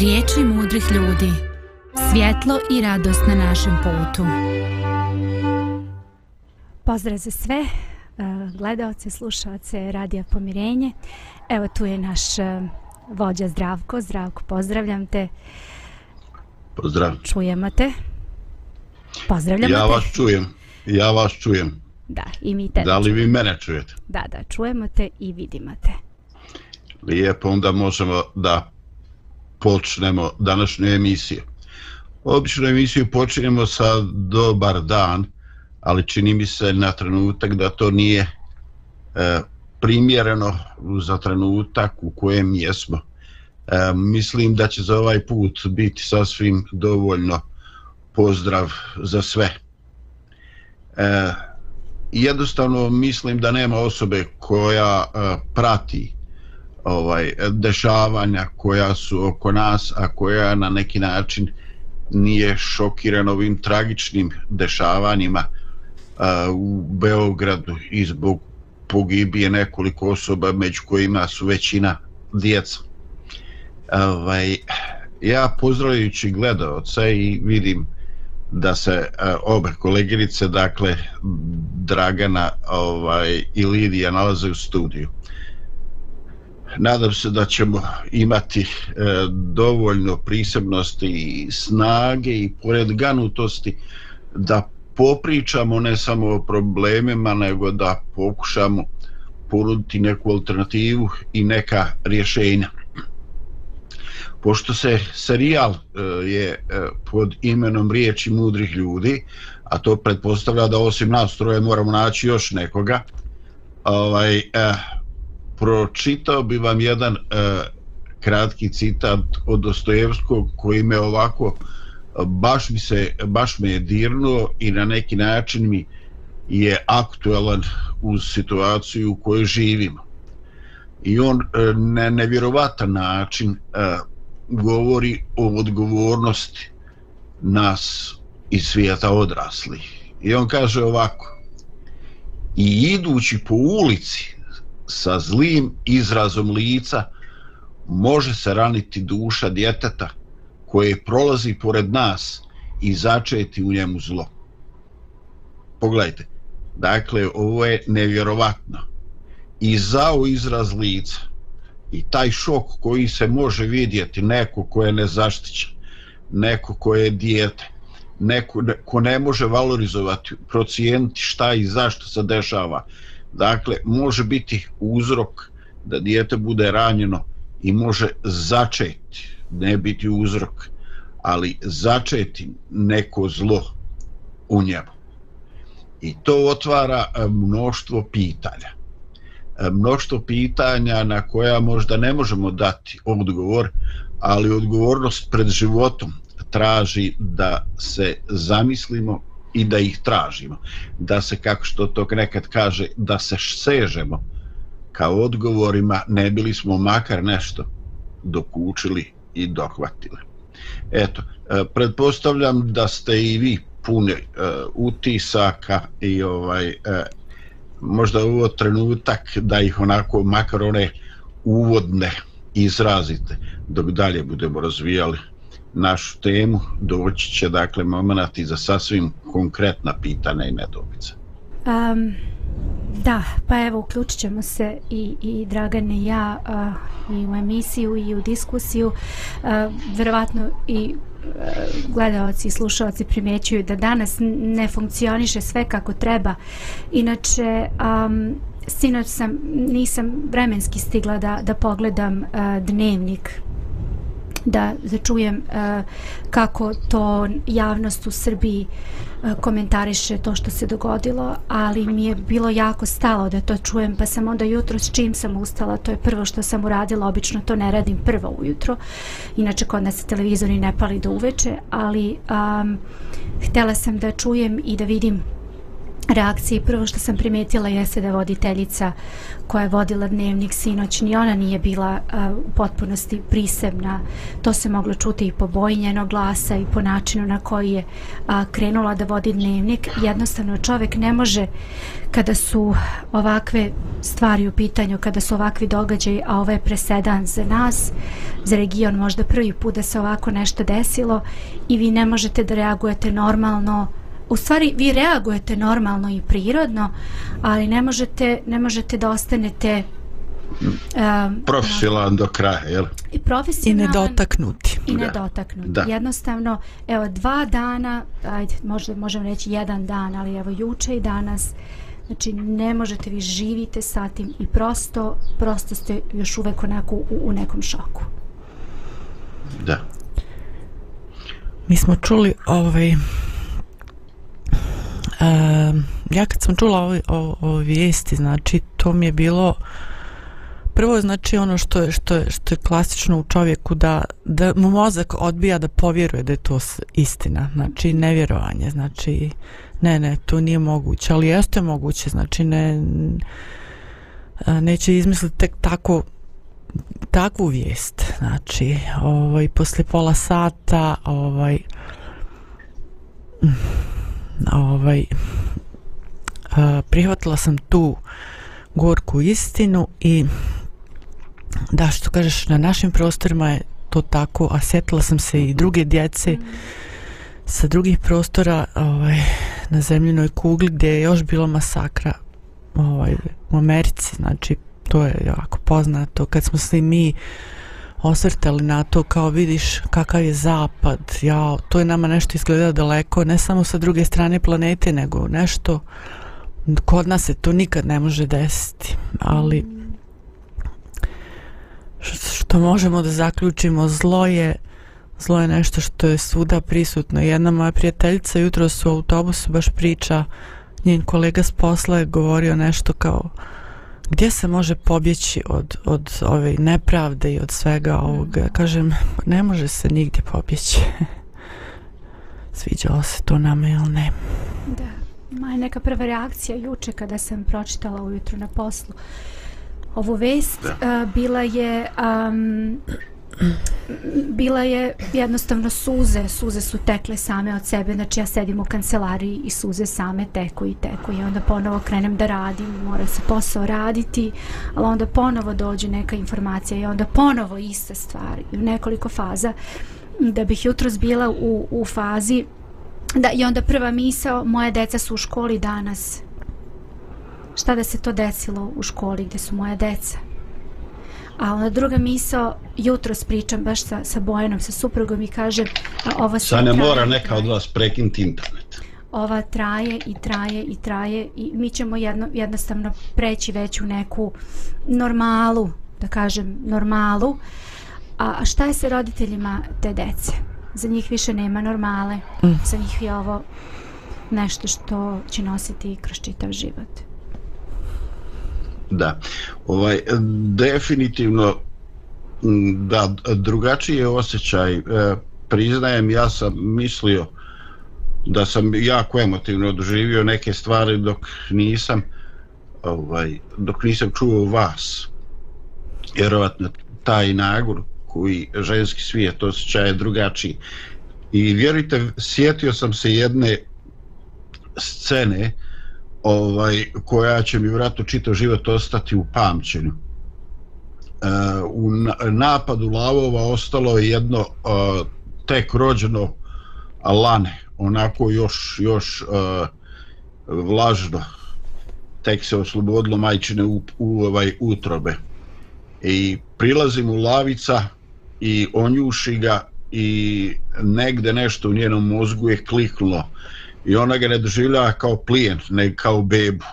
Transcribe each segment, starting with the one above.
Riječi mudrih ljudi. Svjetlo i radost na našem putu. Pozdrav za sve eh, gledalce, slušalce Radija Pomirenje. Evo tu je naš eh, vođa Zdravko. Zdravko, pozdravljam te. Pozdrav. Čujemo te. Pozdravljamo ja te. vas čujem. Ja vas čujem. Da, i mi te. Da li vi mene čujete? Da, da, čujemo te i vidimo te. Lijepo, onda možemo da počnemo današnju emisiju. Obično emisiju počinjemo sa dobar dan, ali čini mi se na trenutak da to nije e, primjereno za trenutak u kojem jesmo. E, mislim da će za ovaj put biti sasvim dovoljno pozdrav za sve. E, jednostavno mislim da nema osobe koja e, prati ovaj dešavanja koja su oko nas, a koja na neki način nije šokirana ovim tragičnim dešavanjima a, u Beogradu i zbog pogibije nekoliko osoba među kojima su većina djeca. Ovaj, ja pozdravljajući gledalce i vidim da se a, obe koleginice, dakle Dragana ovaj, i Lidija nalaze u studiju nadam se da ćemo imati e, dovoljno prisebnosti i snage i pored ganutosti da popričamo ne samo o problemima nego da pokušamo ponuditi neku alternativu i neka rješenja. Pošto se serijal e, je e, pod imenom riječi mudrih ljudi, a to pretpostavlja da osim nas troje moramo naći još nekoga, ovaj, e, pročitao bi vam jedan e, kratki citat od Dostojevskog koji me ovako e, baš mi se baš me je dirnuo i na neki način mi je aktualan uz situaciju u kojoj živimo. I on e, na nevjerovatan način e, govori o odgovornosti nas iz svijeta odraslih. I on kaže ovako i idući po ulici sa zlim izrazom lica može se raniti duša djeteta koje prolazi pored nas i začeti u njemu zlo. Pogledajte, dakle, ovo je nevjerovatno. I zao izraz lica i taj šok koji se može vidjeti neko ko je nezaštićen, neko ko je dijete, neko ko ne može valorizovati, procijeniti šta i zašto se dešava, Dakle, može biti uzrok da dijete bude ranjeno i može začeti, ne biti uzrok, ali začeti neko zlo u njemu. I to otvara e, mnoštvo pitanja. E, mnoštvo pitanja na koja možda ne možemo dati odgovor, ali odgovornost pred životom traži da se zamislimo i da ih tražimo. Da se, kako što to nekad kaže, da se sežemo kao odgovorima, ne bili smo makar nešto dokučili i dohvatili. Eto, e, pretpostavljam da ste i vi puni e, utisaka i ovaj uh, možda ovo trenutak da ih onako makar one uvodne izrazite dok dalje budemo razvijali našu temu, doći će dakle moment i za sasvim konkretna pitanja i nedobice. Um, da, pa evo uključit ćemo se i, i Dragan i ja uh, i u emisiju i u diskusiju. Uh, verovatno i gledaoci gledalci i slušalci primjećuju da danas ne funkcioniše sve kako treba. Inače, um, sinoć sam, nisam vremenski stigla da, da pogledam uh, dnevnik da začujem e, kako to javnost u Srbiji e, komentariše to što se dogodilo, ali mi je bilo jako stalo da to čujem, pa sam onda jutro s čim sam ustala, to je prvo što sam uradila, obično to ne radim prvo ujutro, inače kod nas se televizori ne pali do uveče, ali um, htela sam da čujem i da vidim reakciji Prvo što sam primetila jeste da voditeljica koja je vodila dnevnik sinoć, ni ona nije bila a, u potpunosti prisebna. To se moglo čuti i po boji njenog glasa i po načinu na koji je a, krenula da vodi dnevnik. Jednostavno čovjek ne može kada su ovakve stvari u pitanju, kada su ovakvi događaji, a ovo je presedan za nas, za region možda prvi put da se ovako nešto desilo i vi ne možete da reagujete normalno u stvari vi reagujete normalno i prirodno, ali ne možete, ne možete da ostanete um, profesionalan do kraja, jel? I profesionalan. I nedotaknuti. I nedotaknuti. Da. Jednostavno, evo, dva dana, ajde, možda možemo reći jedan dan, ali evo, juče i danas, znači, ne možete, vi živite sa tim i prosto, prosto ste još uvek onako u, u nekom šoku. Da. Mi smo čuli ovaj, Uh, ja kad sam čula ove, o, o vijesti, znači to mi je bilo prvo znači ono što je, što je, što je klasično u čovjeku da, da mu mozak odbija da povjeruje da je to istina, znači nevjerovanje, znači ne, ne, to nije moguće, ali jeste moguće, znači ne neće izmisliti tek tako takvu vijest, znači ovaj, posle pola sata ovaj ovaj a, prihvatila sam tu gorku istinu i da što kažeš na našim prostorima je to tako a setila sam se i druge djece sa drugih prostora ovaj, na zemljenoj kugli gdje je još bilo masakra ovaj, u Americi. Znači to je jako poznato. Kad smo svi mi osvrtali na to kao vidiš kakav je zapad. Ja, to je nama nešto izgleda daleko ne samo sa druge strane planete nego nešto kod nas se to nikad ne može desiti. Ali što možemo da zaključimo zlo je zlo je nešto što je svuda prisutno. Jedna moja prijateljica jutro su u autobusu baš priča njen kolega s posla je govorio nešto kao gdje se može pobjeći od, od ove nepravde i od svega ovoga? Kažem, ne može se nigdje pobjeći. Sviđalo se to nama ili ne? Da, moja neka prva reakcija juče kada sam pročitala ujutru na poslu ovu vest uh, bila je um, bila je jednostavno suze, suze su tekle same od sebe, znači ja sedim u kancelariji i suze same teku i teku i onda ponovo krenem da radim, mora se posao raditi, ali onda ponovo dođe neka informacija i onda ponovo ista stvar u nekoliko faza da bih jutro bila u, u fazi da i onda prva misao, moje deca su u školi danas. Šta da se to desilo u školi gdje su moja deca? A ona druga misao, jutro spričam baš sa, sa Bojanom, sa suprugom i kaže... A ova Sad ne mora neka od vas prekinti internet. Ova traje i traje i traje i mi ćemo jedno, jednostavno preći već u neku normalu, da kažem normalu. A šta je sa roditeljima te dece? Za njih više nema normale. Mm. Za njih je ovo nešto što će nositi kroz čitav život. Da, ovaj, definitivno da, drugačiji je osjećaj. E, priznajem, ja sam mislio da sam jako emotivno doživio neke stvari dok nisam ovaj, dok nisam čuo vas. Vjerovatno taj nagur koji ženski svijet osjećaje drugačiji. I vjerujte, sjetio sam se jedne scene uh, ovaj koja će mi vratno čitav život ostati u pamćenju. E, u napadu lavova ostalo je jedno e, tek rođeno lane, onako još još e, vlažno tek se oslobodilo majčine u, u ovaj utrobe. I prilazim u lavica i onjuši ga i negde nešto u njenom mozgu je kliknulo i ona ga ne doživljava kao plijen, ne kao bebu.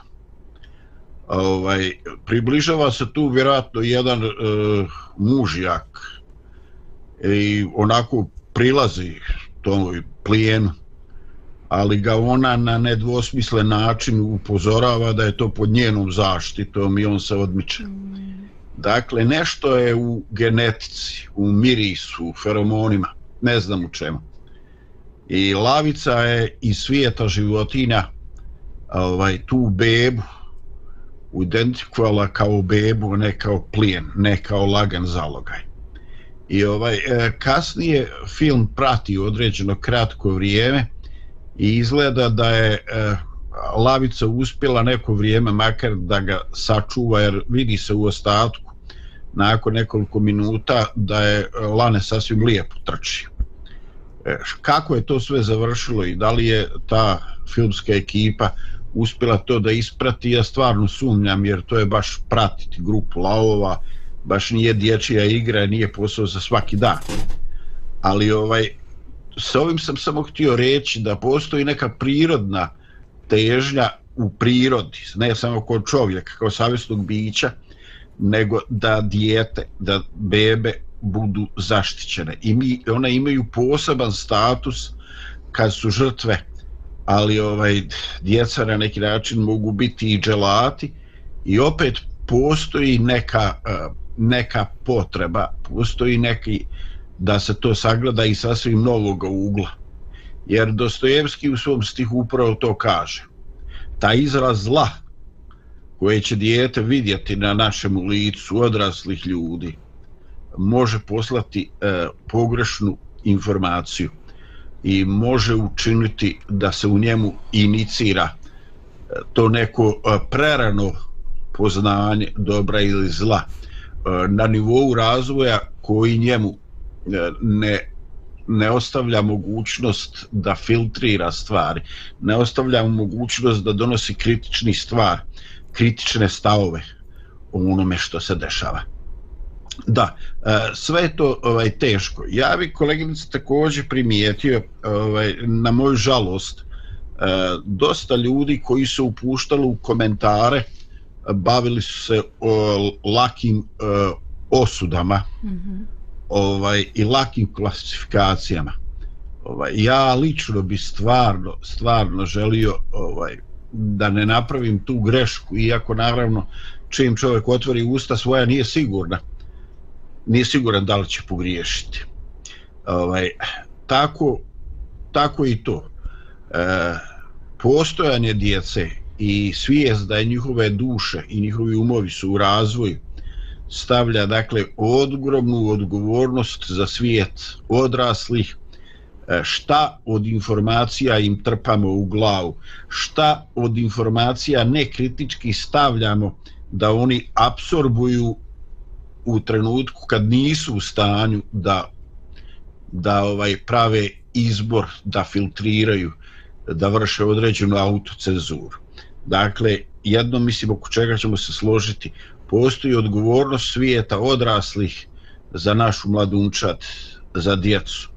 Ovaj, približava se tu vjerojatno jedan e, mužjak i onako prilazi toj plijenu ali ga ona na nedvosmislen način upozorava da je to pod njenom zaštitom i on se odmiče. Dakle, nešto je u genetici, u mirisu, u feromonima, ne znam u čemu. I lavica je iz svijeta životinja ovaj, tu bebu identifikovala kao bebu, ne kao plijen, ne kao lagan zalogaj. I ovaj e, kasnije film prati određeno kratko vrijeme i izgleda da je e, lavica uspjela neko vrijeme makar da ga sačuva jer vidi se u ostatku nakon nekoliko minuta da je lane sasvim lijepo trči. E, kako je to sve završilo i da li je ta filmska ekipa uspjela to da isprati, ja stvarno sumnjam jer to je baš pratiti grupu lavova, baš nije dječija igra, nije posao za svaki dan. Ali ovaj, s ovim sam samo htio reći da postoji neka prirodna težnja u prirodi, ne samo kod čovjeka, kao savjesnog bića, nego da dijete, da bebe budu zaštićene. I mi, one imaju poseban status kad su žrtve, ali ovaj djeca na neki način mogu biti i dželati i opet postoji neka, e, neka potreba, postoji neki da se to sagleda i sasvim novog ugla. Jer Dostojevski u svom stihu upravo to kaže. Ta izraz zla koje će dijete vidjeti na našem licu odraslih ljudi može poslati e, pogrešnu informaciju i može učiniti da se u njemu inicira e, to neko e, prerano poznanje dobra ili zla e, na nivou razvoja koji njemu ne ne ostavlja mogućnost da filtrira stvari, ne ostavlja mogućnost da donosi kritični stvar, kritične stavove o onome što se dešava. Da, e, sve je to ovaj, teško. Ja bih koleginice također primijetio ovaj, na moju žalost e, dosta ljudi koji su upuštali u komentare bavili su se o lakim e, osudama mm -hmm ovaj i lakim klasifikacijama. Ovaj ja lično bi stvarno stvarno želio ovaj da ne napravim tu grešku iako naravno čim čovjek otvori usta svoja nije sigurna. Nije siguran da li će pogriješiti. Ovaj tako tako i to. E, postojanje djece i svijest da je njihove duše i njihovi umovi su u razvoju stavlja dakle ogromnu odgovornost za svijet odraslih e, šta od informacija im trpamo u glavu šta od informacija nekritički stavljamo da oni apsorbuju u trenutku kad nisu u stanju da da ovaj prave izbor da filtriraju da vrše određenu autocenzuru dakle jedno mislim oko čega ćemo se složiti postoji odgovornost svijeta odraslih za našu mladunčad, za djecu.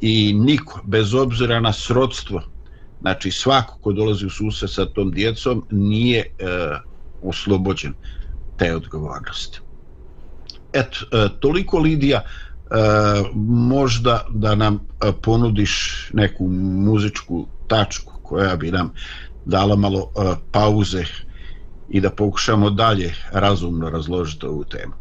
I niko, bez obzira na srodstvo, znači svako ko dolazi u susret sa tom djecom, nije e, oslobođen te odgovornosti et, e, toliko Lidija, e, možda da nam e, ponudiš neku muzičku tačku koja bi nam dala malo e, pauze i da pokušamo dalje razumno razložiti ovu temu.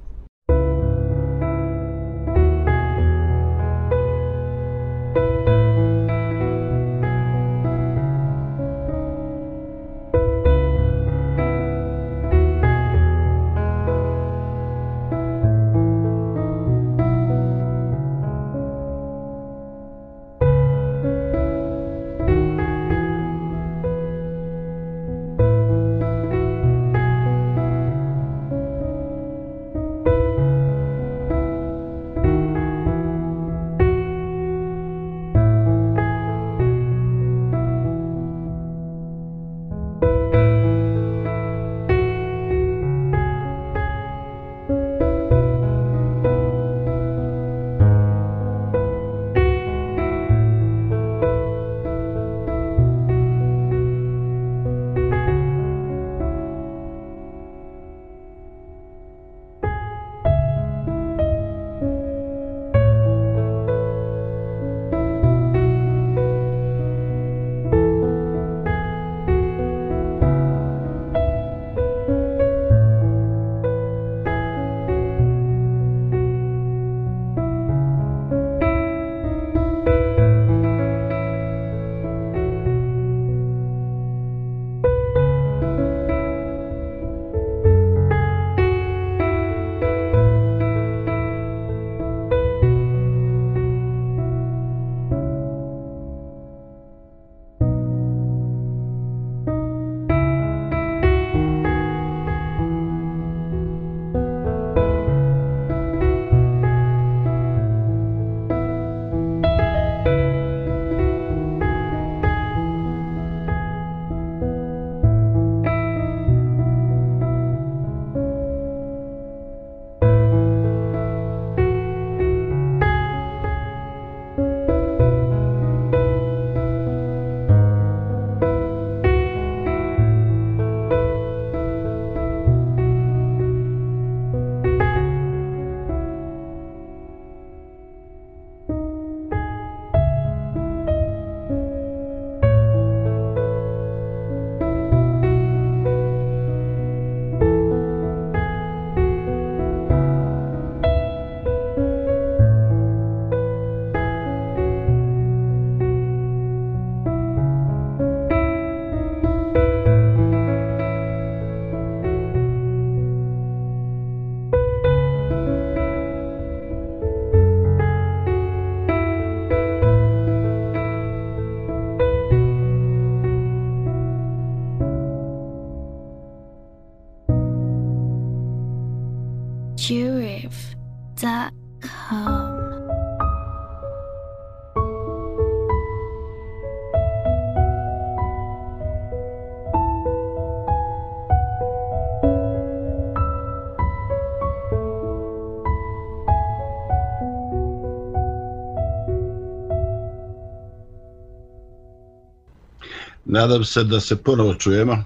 Nadam se da se ponovo čujemo.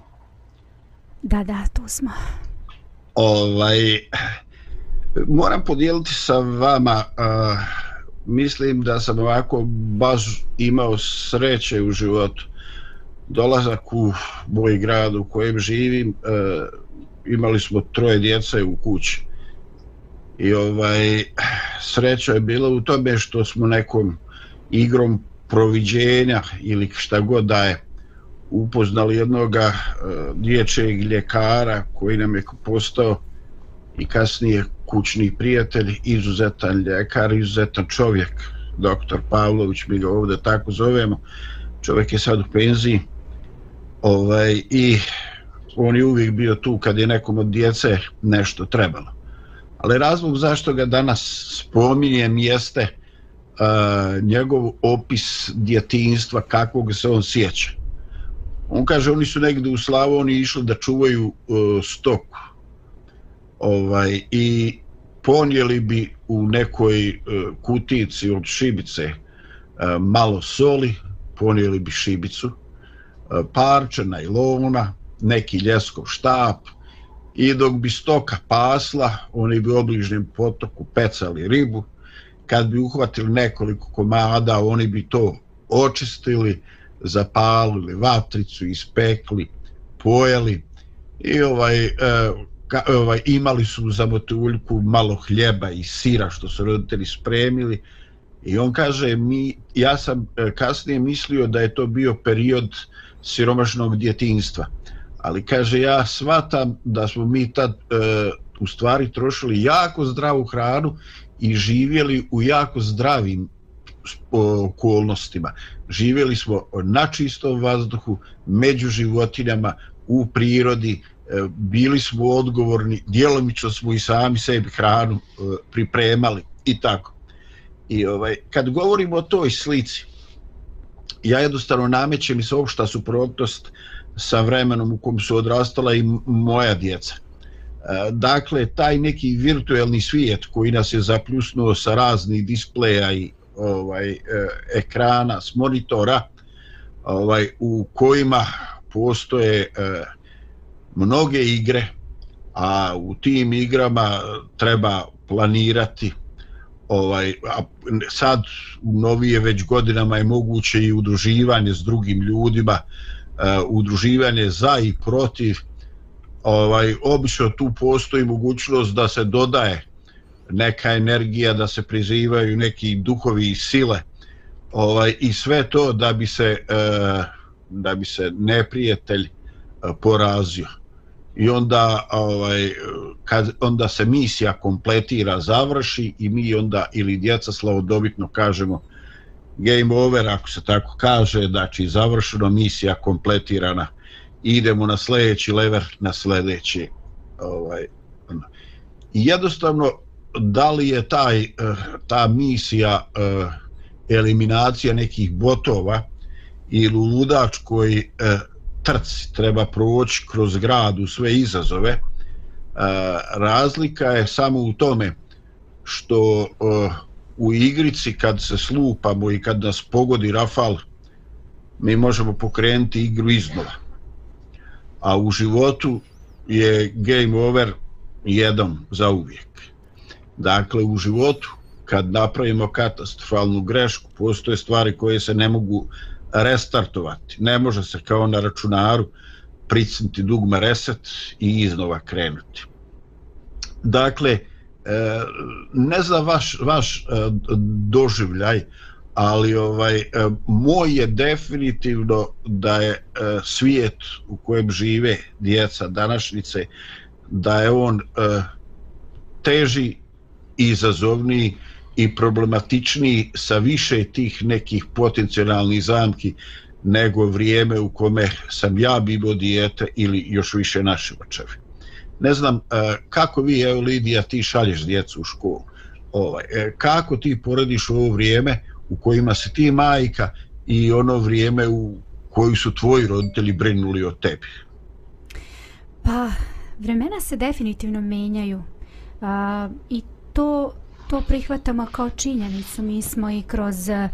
Da, da, tu smo. Ovaj, moram podijeliti sa vama, uh, mislim da sam ovako baš imao sreće u životu. Dolazak u moj grad u kojem živim, uh, imali smo troje djece u kući. I ovaj, sreća je bila u tome što smo nekom igrom proviđenja ili šta god daje, upoznali jednog e, dječjeg ljekara koji nam je postao i kasnije kućni prijatelj, izuzetan ljekar, izuzetan čovjek, doktor Pavlović, mi ga ovdje tako zovemo, čovjek je sad u penziji. Ovaj, i on je uvijek bio tu kad je nekom od djece nešto trebalo. Ali razlog zašto ga danas spominjem jeste uh, njegov opis djetinstva, kakvog se on sjeća on kaže oni su negde u Slavoniji išli da čuvaju uh, stoku. Ovaj i ponijeli bi u nekoj uh, kutici od šibice uh, malo soli ponijeli bi šibicu parče najlona neki ljeskov štap i dok bi stoka pasla oni bi u obližnjem potoku pecali ribu. Kad bi uhvatili nekoliko komada oni bi to očistili zapalili vatricu, ispekli, pojeli i ovaj, e, ka, ovaj imali su za motuljku malo hljeba i sira što su roditelji spremili i on kaže mi ja sam e, kasnije mislio da je to bio period siromašnog djetinstva ali kaže ja svatam da smo mi tad e, u stvari trošili jako zdravu hranu i živjeli u jako zdravim okolnostima. Živjeli smo na čistom vazduhu, među životinjama, u prirodi, e, bili smo odgovorni, djelomično smo i sami sebi hranu e, pripremali i tako. I ovaj, kad govorimo o toj slici, ja jednostavno namećem i se opšta suprotnost sa vremenom u kom su odrastala i moja djeca. E, dakle, taj neki virtuelni svijet koji nas je zapljusnuo sa raznih displeja i ovaj e, ekrana s monitora ovaj u kojima postoje e, mnoge igre a u tim igrama treba planirati ovaj a sad u novije već godinama je moguće i udruživanje s drugim ljudima e, udruživanje za i protiv ovaj obično tu postoji mogućnost da se dodaje neka energija da se prizivaju neki duhovi i sile ovaj i sve to da bi se e, da bi se neprijatelj e, porazio. I onda ovaj kad onda se misija kompletira završi i mi onda ili djeca slavodobitno kažemo game over ako se tako kaže znači završeno misija kompletirana. Idemo na sljedeći lever na sljedeći ovaj ono. i jednostavno da li je taj eh, ta misija eh, eliminacija nekih botova ili ludač koji eh, trci treba proći kroz grad u sve izazove razlika je samo u tome što u igrici kad se slupamo i kad nas pogodi rafal mi možemo pokrenuti igru iznova. A u životu je game over jedan za uvijek Dakle, u životu, kad napravimo katastrofalnu grešku, postoje stvari koje se ne mogu restartovati. Ne može se kao na računaru pricniti dugme reset i iznova krenuti. Dakle, e, ne za vaš, vaš e, doživljaj, ali ovaj e, moj je definitivno da je svijet u kojem žive djeca današnjice, da je on teži izazovniji i problematičniji sa više tih nekih potencijalnih zamki nego vrijeme u kome sam ja bilo dijete ili još više naši očevi. ne znam e, kako vi, evo Lidija, ti šalješ djecu u školu. Ovaj, e, kako ti porediš ovo vrijeme u kojima se ti majka i ono vrijeme u koji su tvoji roditelji brinuli o tebi? Pa, vremena se definitivno menjaju. A, I to, to prihvatamo kao činjenicu. Mi smo i kroz uh,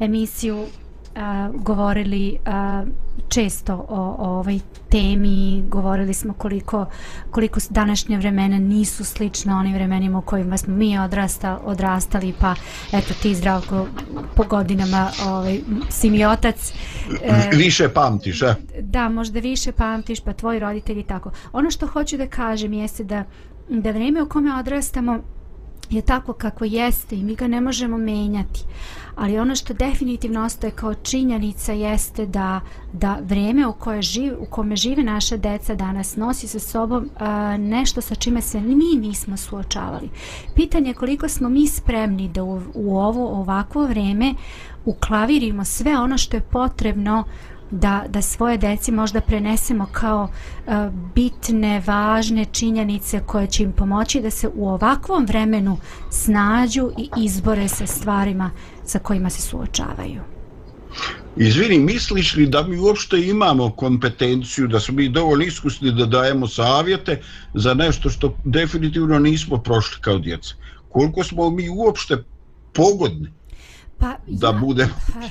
emisiju a, govorili a, često o, o ovoj temi govorili smo koliko koliko današnje vremena nisu slične onim vremenima u kojima smo mi odrasta, odrastali pa eto ti zdravko po godinama ovaj, si mi otac e, više pamtiš a? da možda više pamtiš pa tvoji roditelji tako ono što hoću da kažem jeste da da vrijeme u kome odrastamo je tako kako jeste i mi ga ne možemo menjati ali ono što definitivno ostaje kao činjenica jeste da, da vrijeme u, koje živ, u kome žive naša deca danas nosi sa sobom a, nešto sa čime se mi nismo suočavali. Pitanje je koliko smo mi spremni da u, u ovo ovakvo vrijeme uklavirimo sve ono što je potrebno da, da svoje deci možda prenesemo kao e, bitne, važne činjenice koje će im pomoći da se u ovakvom vremenu snađu i izbore sa stvarima sa kojima se suočavaju. Izvini, misliš li da mi uopšte imamo kompetenciju, da smo mi dovoljno iskusni da dajemo savjete za nešto što definitivno nismo prošli kao djeca? Koliko smo mi uopšte pogodni? Pa, da ja, bude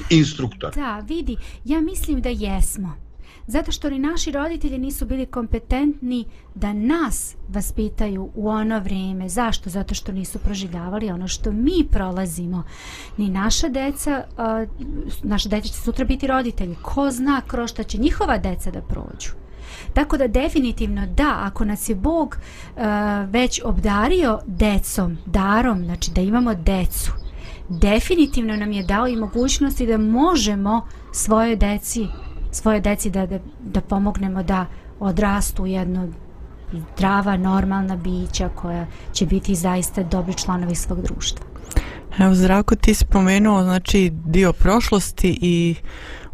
instruktor. Da, vidi, ja mislim da jesmo. Zato što ni naši roditelji nisu bili kompetentni da nas vaspitaju u ono vrijeme. Zašto? Zato što nisu proživljavali ono što mi prolazimo. Ni naša deca, uh, naša deca će sutra biti roditelji. Ko zna kroz šta će njihova deca da prođu. Tako da definitivno da, ako nas je Bog uh, već obdario decom, darom, znači da imamo decu, definitivno nam je dao i mogućnosti da možemo svoje deci svoje deci da, da, da pomognemo da odrastu jedno zdrava, normalna bića koja će biti zaista dobri članovi svog društva. Evo, Zdravko, ti spomenuo znači, dio prošlosti i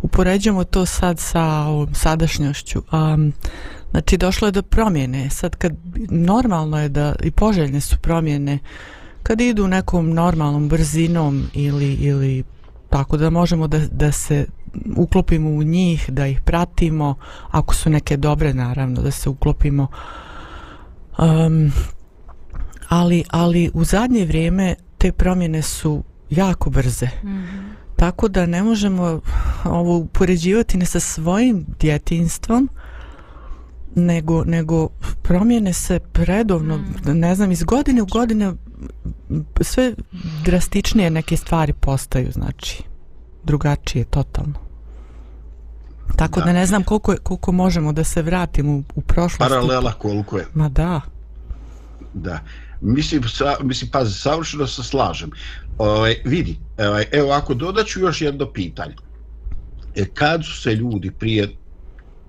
upoređujemo to sad sa ovom sadašnjošću. Um, znači, došlo je do promjene. Sad, kad normalno je da i poželjne su promjene uh, kad idu nekom normalnom brzinom ili, ili tako da možemo da, da se uklopimo u njih, da ih pratimo, ako su neke dobre naravno, da se uklopimo. Um, ali, ali u zadnje vrijeme te promjene su jako brze. Mm -hmm. Tako da ne možemo ovo upoređivati ne sa svojim djetinstvom, nego, nego promjene se predovno, mm. ne znam, iz godine u godine sve drastičnije neke stvari postaju, znači drugačije totalno. Tako da, da ne znam koliko, koliko možemo da se vratimo u, u prošlost. Paralela koliko je. Ma da. Da. Mislim, sa, mislim pazi, savršeno se slažem. Ove, ovaj, vidi, ovaj, evo ako dodaću još jedno pitanje. E, kad su se ljudi prije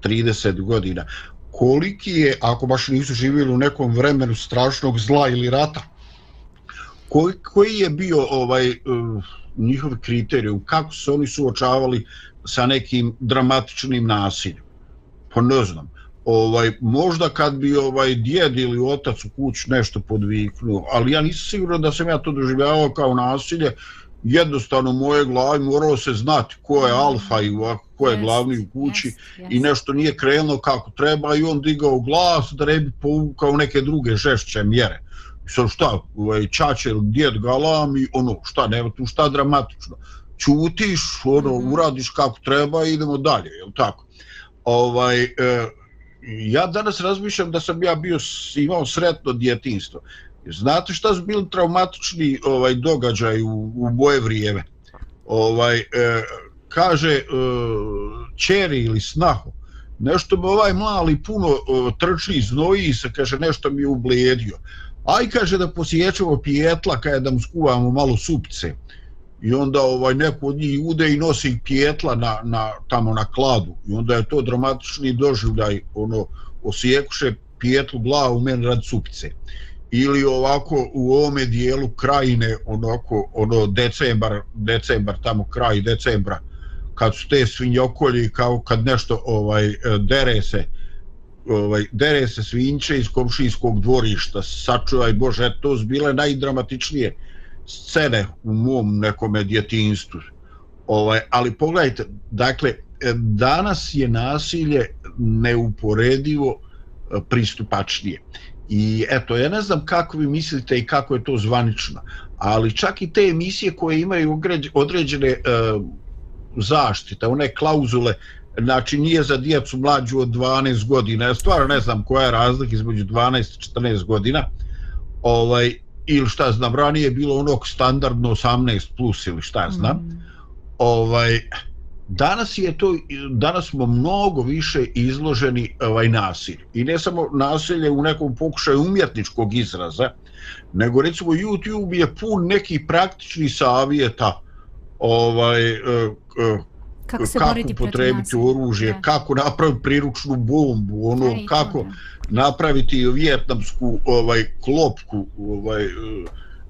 30 godina, koliki je, ako baš nisu živjeli u nekom vremenu strašnog zla ili rata, koji, koji je bio ovaj uh, njihov kriterijum, kako su oni suočavali sa nekim dramatičnim nasiljem? Pa ne znam. Ovaj, možda kad bi ovaj djed ili otac u kuć nešto podviknuo, ali ja nisam siguran da sam ja to doživljavao kao nasilje, jednostavno moje glavi morao se znati ko je alfa i ko je yes, glavni u kući yes, yes. i nešto nije krenulo kako treba i on digao glas da ne bi povukao neke druge žešće mjere sad šta, ovaj, čače ili djed galam i ono, šta, nema tu šta dramatično. Čutiš, ono, mm -hmm. uradiš kako treba i idemo dalje, je tako? Ovaj, e, ja danas razmišljam da sam ja bio imao sretno djetinstvo. Znate šta su bili traumatični ovaj događaj u, u boje vrijeme? Ovaj, e, kaže e, čeri ili snaho, nešto me ovaj mali puno e, trči, znoji se, kaže, nešto mi je ublijedio aj kaže da posjećamo pijetla kada da mu skuvamo malo supce. I onda ovaj neko od njih ude i nosi pijetla na, na, tamo na kladu. I onda je to dramatični doživljaj ono osjekuše pijetlu glavu men rad supce ili ovako u ovome dijelu krajine onako ono decembar decembar tamo kraj decembra kad su te svinjokolji kao kad nešto ovaj dere se ovaj, dere se svinče iz komšijskog dvorišta, sačuvaj Bože, to su bile najdramatičnije scene u mom nekom djetinjstvu Ovaj, ali pogledajte, dakle, danas je nasilje neuporedivo e, pristupačnije. I eto, ja ne znam kako vi mislite i kako je to zvanično, ali čak i te emisije koje imaju određene uh, zaštite, one klauzule, znači nije za djecu mlađu od 12 godina, ja stvarno ne znam koja je razlika između 12 i 14 godina, ovaj, ili šta znam, ranije je bilo onog standardno 18 plus ili šta znam, mm. ovaj, danas je to danas smo mnogo više izloženi ovaj nasilju i ne samo nasilje u nekom pokušaju umjetničkog izraza nego recimo YouTube je pun nekih praktičnih savjeta ovaj uh, uh, kako, se kako potrebiti oružje, da. kako napraviti priručnu bombu, ono Aj, kako to, napraviti vjetnamsku ovaj klopku, ovaj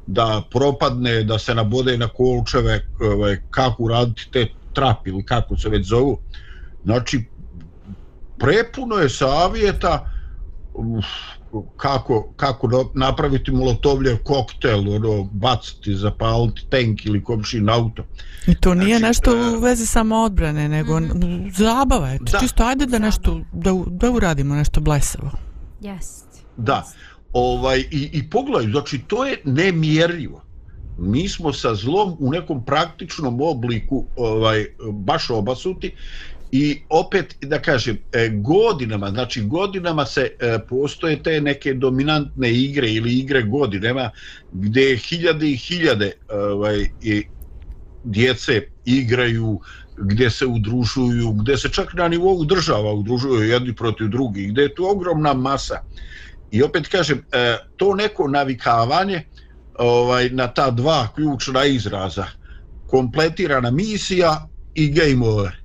da propadne, da se nabode na kolčeve, ovaj kako raditi te trap ili kako se već zovu. Znači, prepuno je savjeta kako, kako napraviti molotovljev koktel, ono, baciti, zapaliti tank ili komšin auto. I to nije znači, nešto u e, vezi samo odbrane, nego mm. zabava je. Da. Čisto ajde da nešto, da, da uradimo nešto blesavo. Yes. Da. Ovaj, i, I pogledaj, znači, to je nemjerljivo mi smo sa zlom u nekom praktičnom obliku ovaj baš obasuti i opet da kažem e, godinama znači godinama se e, postoje te neke dominantne igre ili igre godinama gdje hiljade i hiljade ovaj i djece igraju gdje se udružuju gdje se čak na nivou država udružuju jedni protiv drugih gdje je tu ogromna masa. I opet kažem e, to neko navikavanje ovaj na ta dva ključna izraza. Kompletirana misija i game over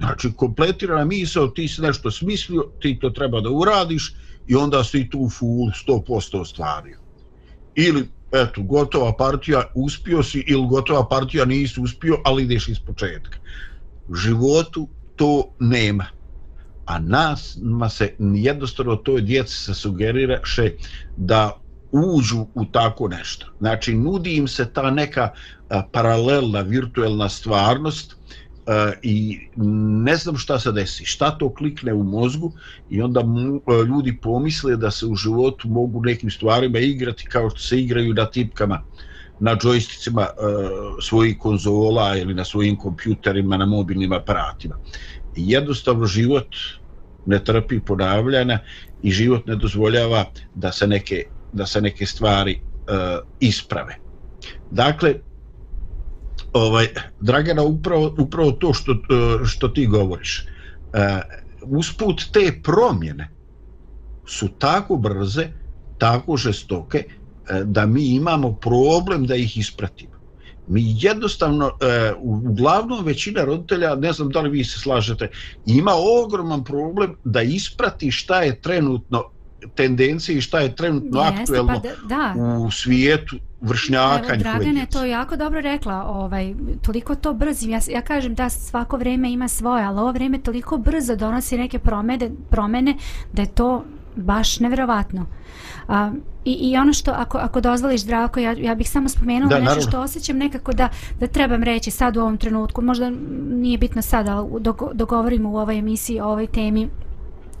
znači kompletirana misija ti si nešto smislio ti to treba da uradiš i onda si tu full 100% ostvario. Ili eto gotova partija uspio si ili gotova partija nisi uspio ali ideš iz početka. U životu to nema. A nas ma se jednostavno toj djeci se sugerira še da uđu u tako nešto. Znači, nudi im se ta neka a, paralelna, virtuelna stvarnost a, i ne znam šta se desi, šta to klikne u mozgu i onda mu, a, ljudi pomisle da se u životu mogu nekim stvarima igrati kao što se igraju na tipkama na džojsticima svojih konzola ili na svojim kompjuterima, na mobilnim aparatima. Jednostavno život ne trpi ponavljanja i život ne dozvoljava da se neke da se neke stvari e, isprave. Dakle, ovaj, Dragana, upravo, upravo to što, e, što ti govoriš, uh, usput te promjene su tako brze, tako žestoke, e, da mi imamo problem da ih ispratimo. Mi jednostavno, uglavnom većina roditelja, ne znam da li vi se slažete, ima ogroman problem da isprati šta je trenutno tendencije i šta je trenutno Jeste, aktuelno pa da, da. u svijetu vršnjaka Evo, Dragana je to jako dobro rekla ovaj, toliko to brzo ja, ja kažem da svako vrijeme ima svoje ali ovo vrijeme toliko brzo donosi neke promene, promene da je to baš nevjerovatno A, i, I ono što, ako, ako dozvoliš, Zdravko, ja, ja bih samo spomenula da, nešto naravno. što osjećam nekako da, da trebam reći sad u ovom trenutku. Možda nije bitno sad, ali dok, dogovorimo u ovoj emisiji o ovoj temi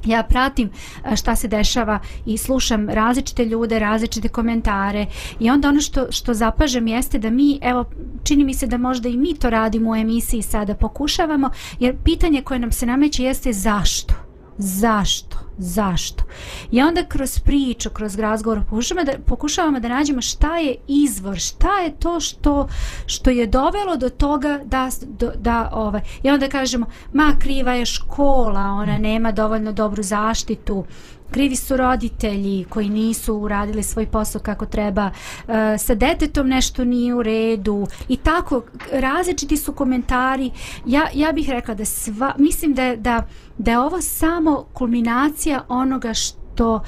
ja pratim e, šta se dešava i slušam različite ljude, različite komentare i onda ono što, što zapažem jeste da mi, evo, čini mi se da možda i mi to radimo u emisiji sada, pokušavamo, jer pitanje koje nam se nameće jeste zašto? Zašto, zašto. I onda kroz priču, kroz razgovor pokušavamo da, pokušavamo da nađemo šta je izvor, šta je to što, što je dovelo do toga da, do, da ovaj, i onda kažemo, ma kriva je škola, ona nema dovoljno dobru zaštitu, krivi su roditelji koji nisu uradili svoj posao kako treba, e, sa detetom nešto nije u redu i tako, različiti su komentari. Ja, ja bih rekla da sva, mislim da, da, da je ovo samo kulminacija onoga što e, to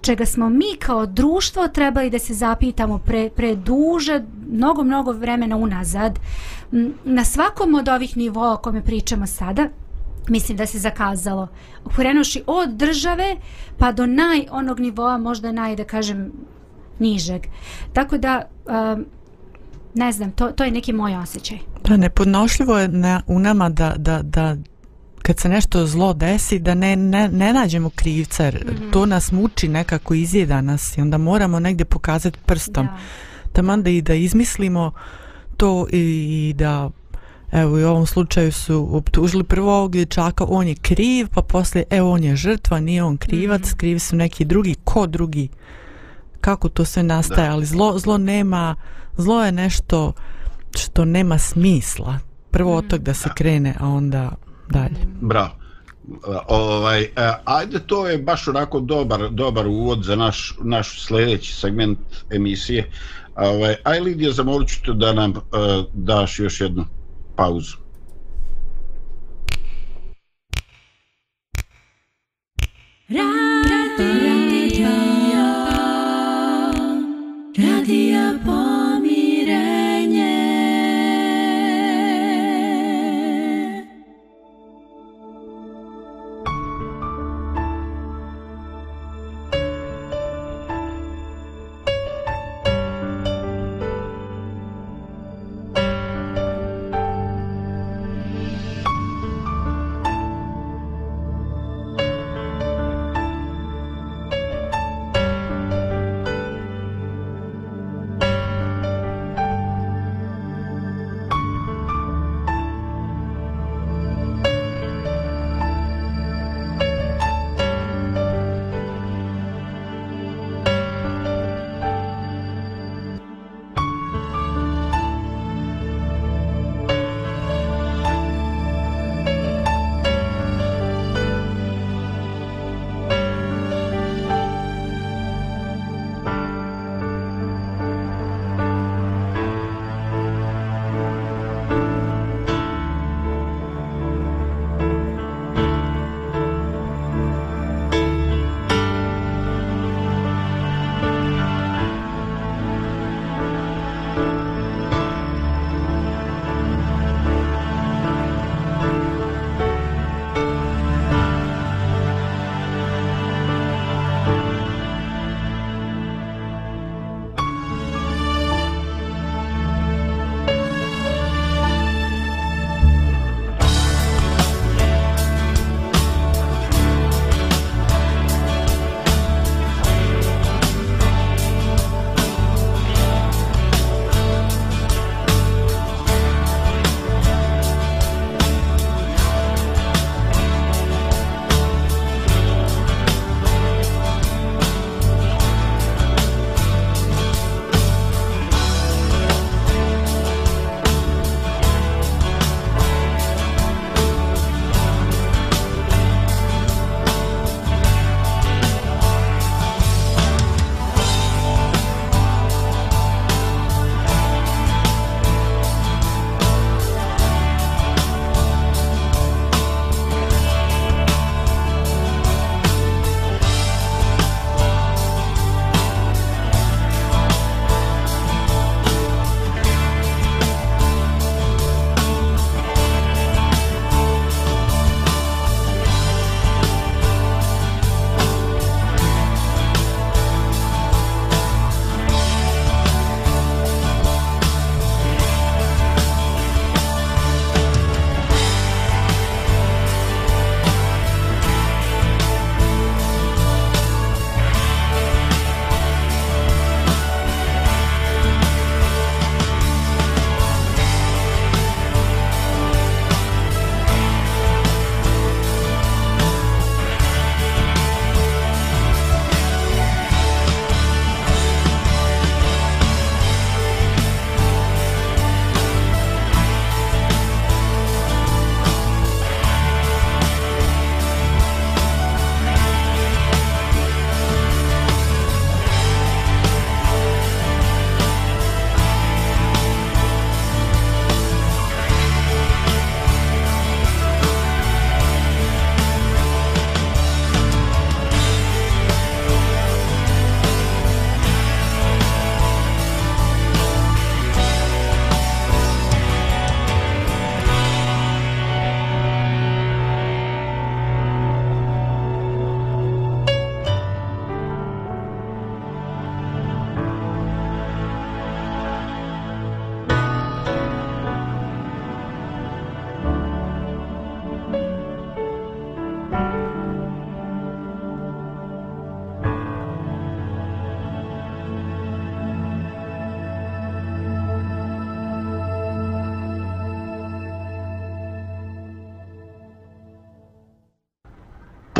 čega smo mi kao društvo trebali da se zapitamo pre, pre duže, mnogo, mnogo vremena unazad. Na svakom od ovih nivoa o kome pričamo sada, mislim da se zakazalo. Krenuši od države pa do naj onog nivoa, možda naj, da kažem, nižeg. Tako da, um, ne znam, to, to je neki moj osjećaj. Da, nepodnošljivo je na, u nama da, da, da kad se nešto zlo desi, da ne, ne, ne nađemo krivca, jer mm -hmm. to nas muči nekako izjeda nas i onda moramo negdje pokazati prstom. Da. Taman da i da izmislimo to i, i da Evo i u ovom slučaju su optužili prvo ovog dječaka, on je kriv, pa poslije, evo on je žrtva, nije on krivac, mm -hmm. krivi su neki drugi, ko drugi? Kako to sve nastaje? Da. Ali zlo, zlo nema, zlo je nešto što nema smisla. Prvo od tog da se krene, a onda dalje. Bravo. Ovaj, ajde, to je baš onako dobar, dobar uvod za naš, naš sljedeći segment emisije. Ovaj, aj Lidija, zamolit ću da nam uh, daš još jednu pauzu. Radio, radio, radio,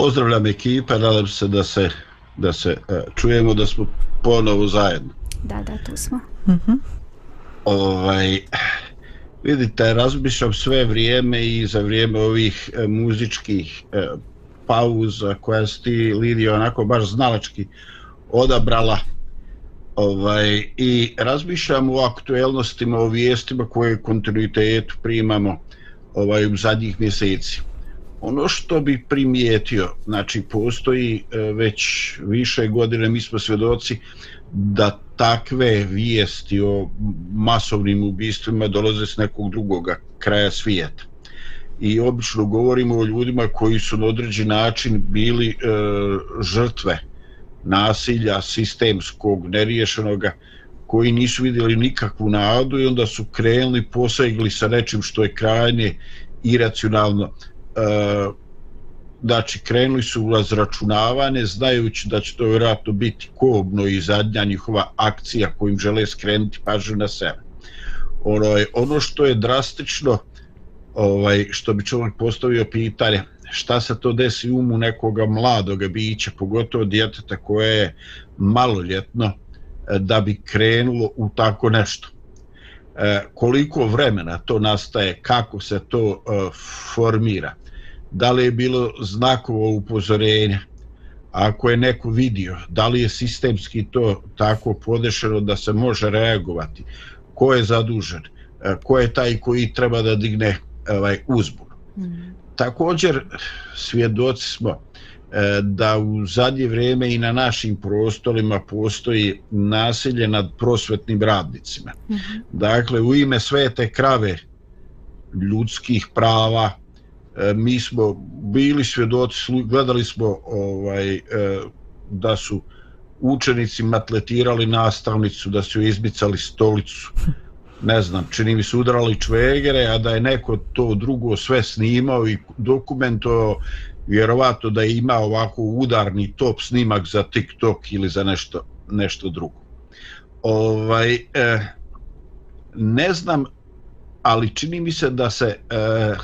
Pozdravljam ekipa, nadam se da se, da se uh, čujemo, da smo ponovo zajedno. Da, da, tu smo. Mhm. Ovaj, vidite, razmišljam sve vrijeme i za vrijeme ovih e, muzičkih e, pauza koja si ti, Lidija, onako baš znalački odabrala ovaj, i razmišljam o aktuelnostima, o vijestima koje kontinuitetu primamo ovaj, u zadnjih mjeseci. Ono što bi primijetio, znači postoji e, već više godine, mi smo svedoci da takve vijesti o masovnim ubistvima dolaze s nekog drugoga kraja svijeta. I obično govorimo o ljudima koji su na određen način bili e, žrtve nasilja sistemskog, neriješenoga, koji nisu vidjeli nikakvu nadu i onda su krenuli, posegli sa nečim što je krajnje iracionalno. E, znači krenuli su u razračunavanje znajući da će to vjerojatno biti kobno i zadnja njihova akcija kojim žele skrenuti pažnju na sebe. Ono, je, ono što je drastično ovaj što bi čovjek postavio pitanje šta se to desi umu nekoga mladoga bića, pogotovo djeteta koje je maloljetno e, da bi krenulo u tako nešto. E, koliko vremena to nastaje, kako se to e, formira da li je bilo znakovo upozorenja, ako je neko vidio, da li je sistemski to tako podešeno da se može reagovati, ko je zadužen, e, ko je taj koji treba da digne ovaj uzbun. Mm. Također svjedoci smo e, da u zadnje vrijeme i na našim prostorima postoji nasilje nad prosvetnim radnicima. Mm -hmm. Dakle, u ime svete krave ljudskih prava, E, mi smo bili svjedoci, gledali smo ovaj, e, da su učenici matletirali nastavnicu, da su izbicali stolicu, ne znam, čini mi se udarali čvegere, a da je neko to drugo sve snimao i dokumento, vjerovato da je imao ovako udarni top snimak za TikTok ili za nešto, nešto drugo. Ovaj, eh, ne znam, ali čini mi se da se eh,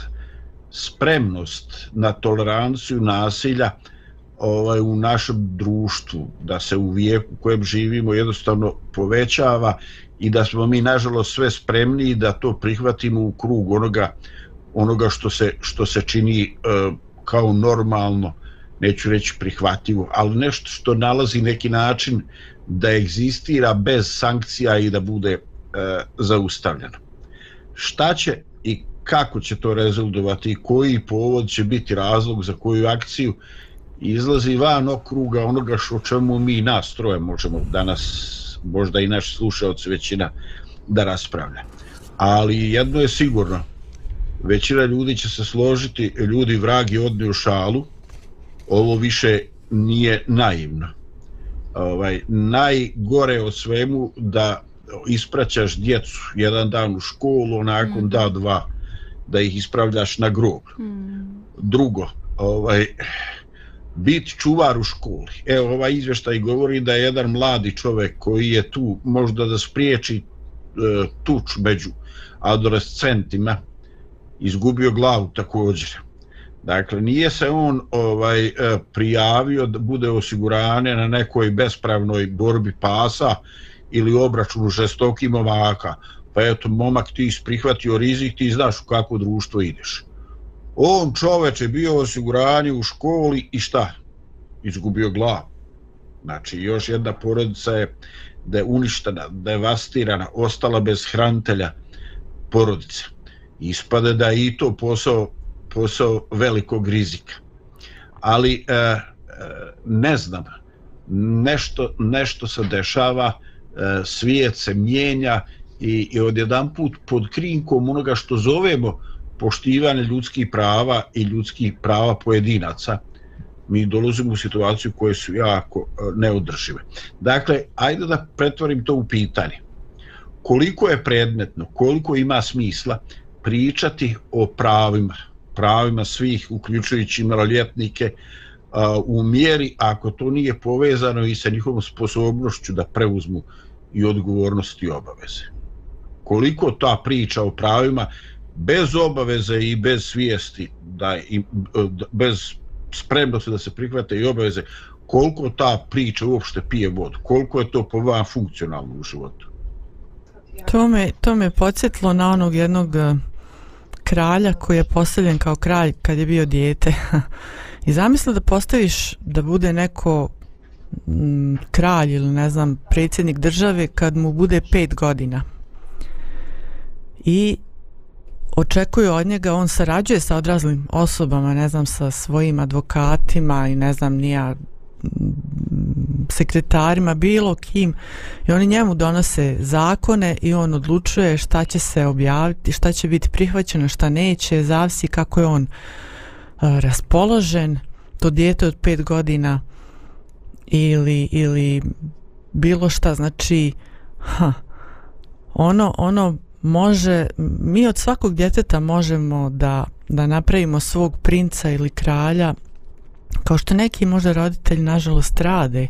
spremnost na toleranciju nasilja ovaj u našem društvu da se u vijeku u kojem živimo jednostavno povećava i da smo mi nažalost sve spremniji da to prihvatimo u krug onoga onoga što se što se čini e, kao normalno neću reći prihvatljivo ali nešto što nalazi neki način da egzistira bez sankcija i da bude e, zaustavljeno. Šta će i kako će to rezultovati i koji povod će biti razlog za koju akciju izlazi van okruga onoga što čemu mi nas troje možemo danas možda i naš slušalac većina da raspravlja. Ali jedno je sigurno većina ljudi će se složiti ljudi vragi odne u šalu ovo više nije naivno. Ovaj, najgore od svemu da ispraćaš djecu jedan dan u školu nakon mm. da dva da ih ispravljaš na grob. Mm. Drugo, ovaj, bit čuvar u školi. Evo, ovaj izvještaj govori da je jedan mladi čovjek koji je tu možda da spriječi e, tuč među adolescentima izgubio glavu također. Dakle, nije se on ovaj e, prijavio da bude osigurane na nekoj bespravnoj borbi pasa ili obračunu žestokim ovaka pa eto, momak ti isprihvatio rizik, ti znaš u kako društvo ideš. On čoveč je bio osiguranje u školi i šta? Izgubio glavu. Znači, još jedna porodica je da je uništena, devastirana, ostala bez hrantelja porodica. Ispade da je i to posao, posao velikog rizika. Ali, e, e, ne znam, nešto, nešto se dešava, e, svijet se mijenja i, i odjedan put pod krinkom onoga što zovemo poštivanje ljudskih prava i ljudskih prava pojedinaca mi dolazimo u situaciju koje su jako e, neodržive. Dakle, ajde da pretvorim to u pitanje. Koliko je predmetno, koliko ima smisla pričati o pravima, pravima svih, uključujući maloljetnike, e, u mjeri ako to nije povezano i sa njihovom sposobnošću da preuzmu i odgovornosti i obaveze koliko ta priča o pravima bez obaveze i bez svijesti da i e, bez spremnosti da se prihvate i obaveze, koliko ta priča uopšte pije vodu, koliko je to po vama funkcionalno u životu. To me, to me podsjetilo na onog jednog e, kralja koji je postavljen kao kralj kad je bio dijete. I zamisli da postaviš da bude neko m, kralj ili ne znam predsjednik države kad mu bude pet godina. I očekuju od njega, on sarađuje sa odraslim osobama, ne znam, sa svojim advokatima i ne znam, nija mm, sekretarima, bilo kim. I oni njemu donose zakone i on odlučuje šta će se objaviti, šta će biti prihvaćeno, šta neće, zavisi kako je on e, raspoložen, to dijete od pet godina ili, ili bilo šta, znači ha, ono, ono može, mi od svakog djeteta možemo da, da napravimo svog princa ili kralja kao što neki možda roditelji nažalost rade e,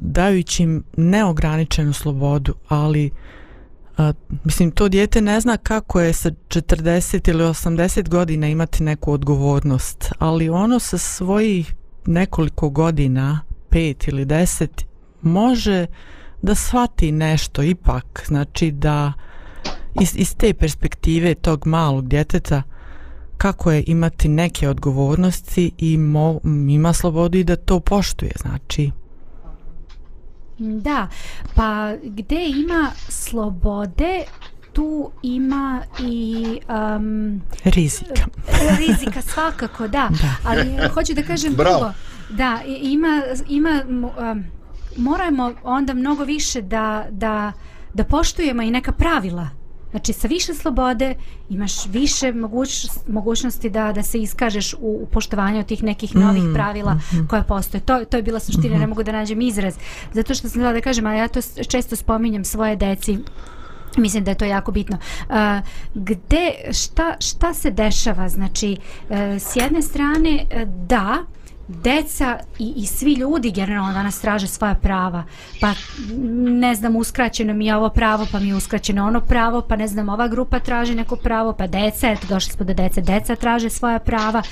dajući im neograničenu slobodu ali e, mislim to dijete ne zna kako je sa 40 ili 80 godina imati neku odgovornost ali ono sa svojih nekoliko godina 5 ili 10 može da shvati nešto ipak znači da iz, iz te perspektive tog malog djeteta kako je imati neke odgovornosti i mo, ima slobodu i da to poštuje, znači. Da, pa gde ima slobode, tu ima i um, rizika. rizika svakako, da. da. Ali hoću da kažem Bravo. drugo. Da, ima, ima um, moramo onda mnogo više da, da, da poštujemo i neka pravila Znači, sa više slobode imaš više moguć, mogućnosti da da se iskažeš u, u poštovanju tih nekih novih mm, pravila mm -hmm. koje postoje. To, to je bila suština, mm -hmm. ne mogu da nađem izraz. Zato što sam da kažem, a ja to često spominjem svoje deci, Mislim da je to jako bitno. Uh, gde, šta, šta se dešava? Znači, uh, s jedne strane, uh, da, uh, deca i, i svi ljudi generalno danas traže svoja prava. Pa ne znam uskraćeno mi je ovo pravo pa mi je uskraćeno ono pravo pa ne znam ova grupa traži neko pravo pa deca eto došli smo do dece. Deca traže svoja prava.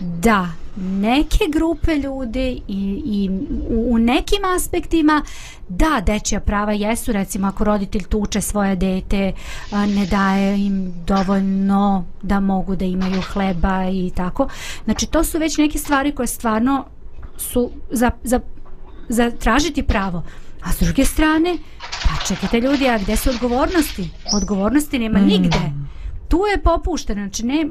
Da neke grupe ljudi i, i u, u nekim aspektima da dečja prava jesu recimo ako roditelj tuče svoje dete ne daje im dovoljno da mogu da imaju hleba i tako. Znači to su već neke stvari koje stvarno su za, za, za tražiti pravo. A s druge strane pa čekajte ljudi a gde su odgovornosti? Odgovornosti nema mm. nigde tu je popušteno znači ne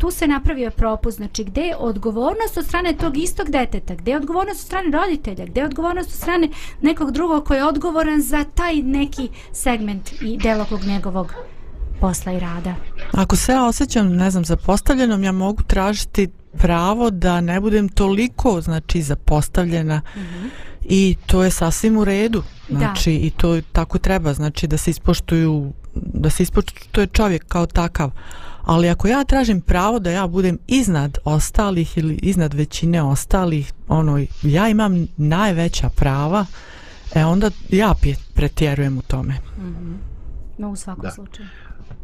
tu se napravio propust, znači gde je odgovornost od strane tog istog deteta, gde je odgovornost od strane roditelja, gde je odgovornost od strane nekog drugog koji je odgovoran za taj neki segment i delokrug njegovog posla i rada. Ako se ja osjećam, ne znam, zapostavljenom, ja mogu tražiti pravo da ne budem toliko, znači, zapostavljena mm -hmm. i to je sasvim u redu. Znači, da. i to tako treba, znači, da se ispoštuju, da se ispoštuje čovjek kao takav ali ako ja tražim pravo da ja budem iznad ostalih ili iznad većine ostalih, ono, ja imam najveća prava, e onda ja pretjerujem u tome. Mm -hmm. No, u svakom da. slučaju.